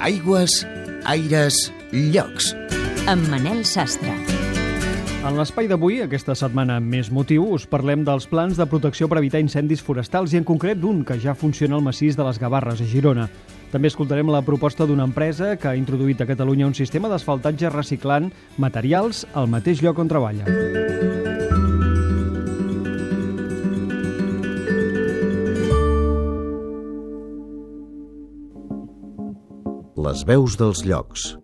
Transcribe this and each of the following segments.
Aigües, aires, llocs. Amb Manel Sastre. En l'espai d'avui, aquesta setmana amb més motiu, us parlem dels plans de protecció per evitar incendis forestals i en concret d'un que ja funciona al massís de les Gavarres, a Girona. També escoltarem la proposta d'una empresa que ha introduït a Catalunya un sistema d'asfaltatge reciclant materials al mateix lloc on treballa. Les veus dels llocs.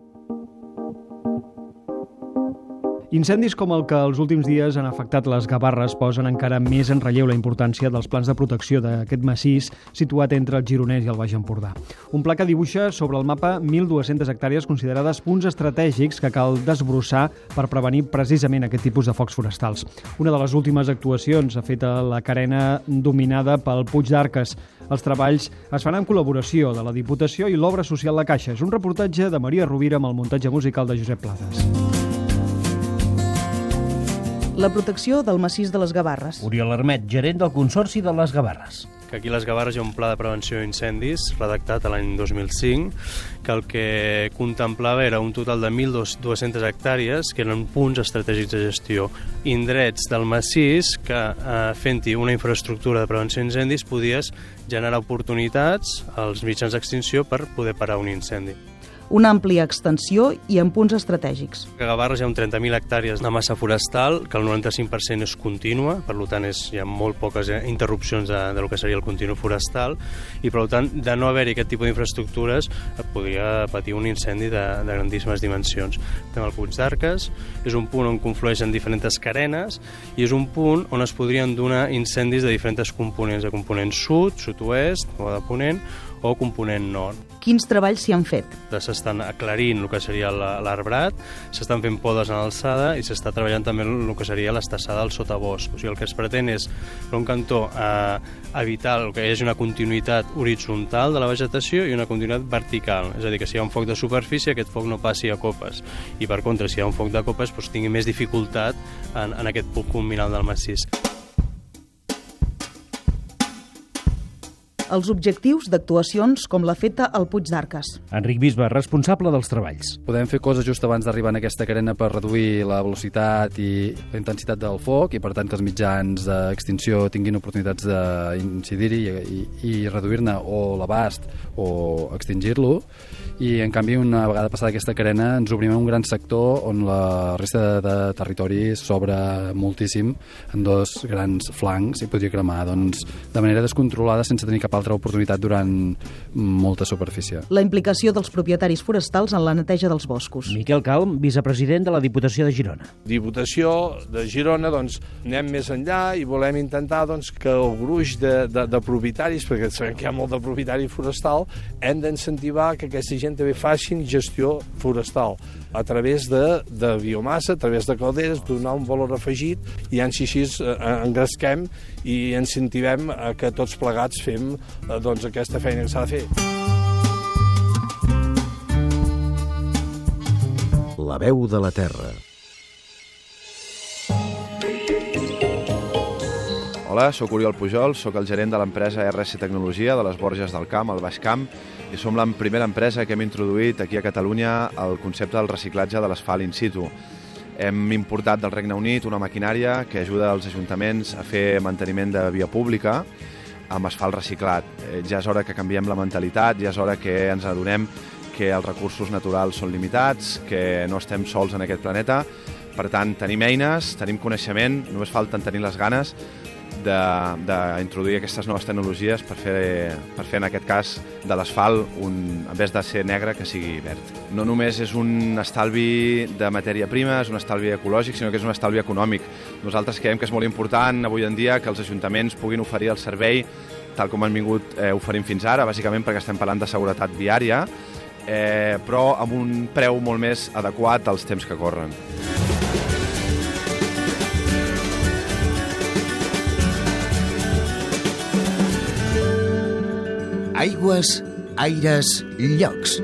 Incendis com el que els últims dies han afectat les Gavarres posen encara més en relleu la importància dels plans de protecció d'aquest massís situat entre el Gironès i el Baix Empordà. Un pla que dibuixa sobre el mapa 1.200 hectàrees considerades punts estratègics que cal desbrossar per prevenir precisament aquest tipus de focs forestals. Una de les últimes actuacions ha fet a la carena dominada pel Puig d'Arques. Els treballs es fan en col·laboració de la Diputació i l'Obra Social La Caixa. És un reportatge de Maria Rovira amb el muntatge musical de Josep Plades. La protecció del massís de les Gavarres. Oriol Armet, gerent del Consorci de les Gavarres. que aquí a les Gavarres hi ha un pla de prevenció d'incendis redactat a l'any 2005 que el que contemplava era un total de 1.200 hectàrees que eren punts estratègics de gestió indrets del massís que eh, fent-hi una infraestructura de prevenció d'incendis podies generar oportunitats als mitjans d'extinció per poder parar un incendi. Una àmplia extensió i en punts estratègics. A Gavarres hi ha un 30.000 hectàrees de massa forestal, que el 95% és contínua, per tant és, hi ha molt poques eh, interrupcions de, de lo que seria el continu forestal, i per tant, de no haver-hi aquest tipus d'infraestructures, podria patir un incendi de, de grandíssimes dimensions. Tenim el Puig d'Arques, és un punt on conflueixen diferents carenes, i és un punt on es podrien donar incendis de diferents components, de component sud, sud-oest, o de ponent, o component nord. Quins treballs s'hi han fet? S'estan aclarint el que seria l'arbrat, s'estan fent podes en alçada i s'està treballant també el que seria l'estassada al sotabosc. O sigui, el que es pretén és, per un cantó, eh, evitar el que hi hagi una continuïtat horitzontal de la vegetació i una continuïtat vertical. És a dir, que si hi ha un foc de superfície, aquest foc no passi a copes. I, per contra, si hi ha un foc de copes, doncs, tingui més dificultat en, en aquest punt culminal del massís. Els objectius d'actuacions com la feta al Puig d'Arques. Enric Bisbe, responsable dels treballs. Podem fer coses just abans d'arribar en aquesta carena per reduir la velocitat i la intensitat del foc i, per tant, que els mitjans d'extinció tinguin oportunitats d'incidir-hi i, i, i reduir-ne o l'abast o extingir-lo. I, en canvi, una vegada passada aquesta carena, ens obrim un gran sector on la resta de, de territori s'obre moltíssim en dos grans flancs i podria cremar doncs, de manera descontrolada sense tenir cap altra oportunitat durant molta superfície. La implicació dels propietaris forestals en la neteja dels boscos. Miquel Calm, vicepresident de la Diputació de Girona. Diputació de Girona, doncs, anem més enllà i volem intentar doncs, que el gruix de, de, de propietaris, perquè sabem que hi ha molt de propietari forestal, hem d'incentivar que aquesta gent també facin gestió forestal a través de, de biomassa, a través de calderes, donar un valor afegit i així així eh, engresquem i incentivem a que tots plegats fem doncs, aquesta feina que s'ha de fer. La veu de la terra. Hola, sóc Oriol Pujol, sóc el gerent de l'empresa RS Tecnologia de les Borges del Camp, al Baix Camp, i som la primera empresa que hem introduït aquí a Catalunya el concepte del reciclatge de l'asfalt in situ. Hem importat del Regne Unit una maquinària que ajuda els ajuntaments a fer manteniment de via pública amb asfalt reciclat. Eh, ja és hora que canviem la mentalitat, ja és hora que ens adonem que els recursos naturals són limitats, que no estem sols en aquest planeta. Per tant, tenim eines, tenim coneixement, només falten tenir les ganes d'introduir aquestes noves tecnologies per fer, per fer en aquest cas de l'asfalt, en vez de ser negre, que sigui verd. No només és un estalvi de matèria prima, és un estalvi ecològic, sinó que és un estalvi econòmic. Nosaltres creiem que és molt important avui en dia que els ajuntaments puguin oferir el servei tal com han vingut eh, oferint fins ara, bàsicament perquè estem parlant de seguretat viària, eh, però amb un preu molt més adequat als temps que corren. Aigües, aires, llocs.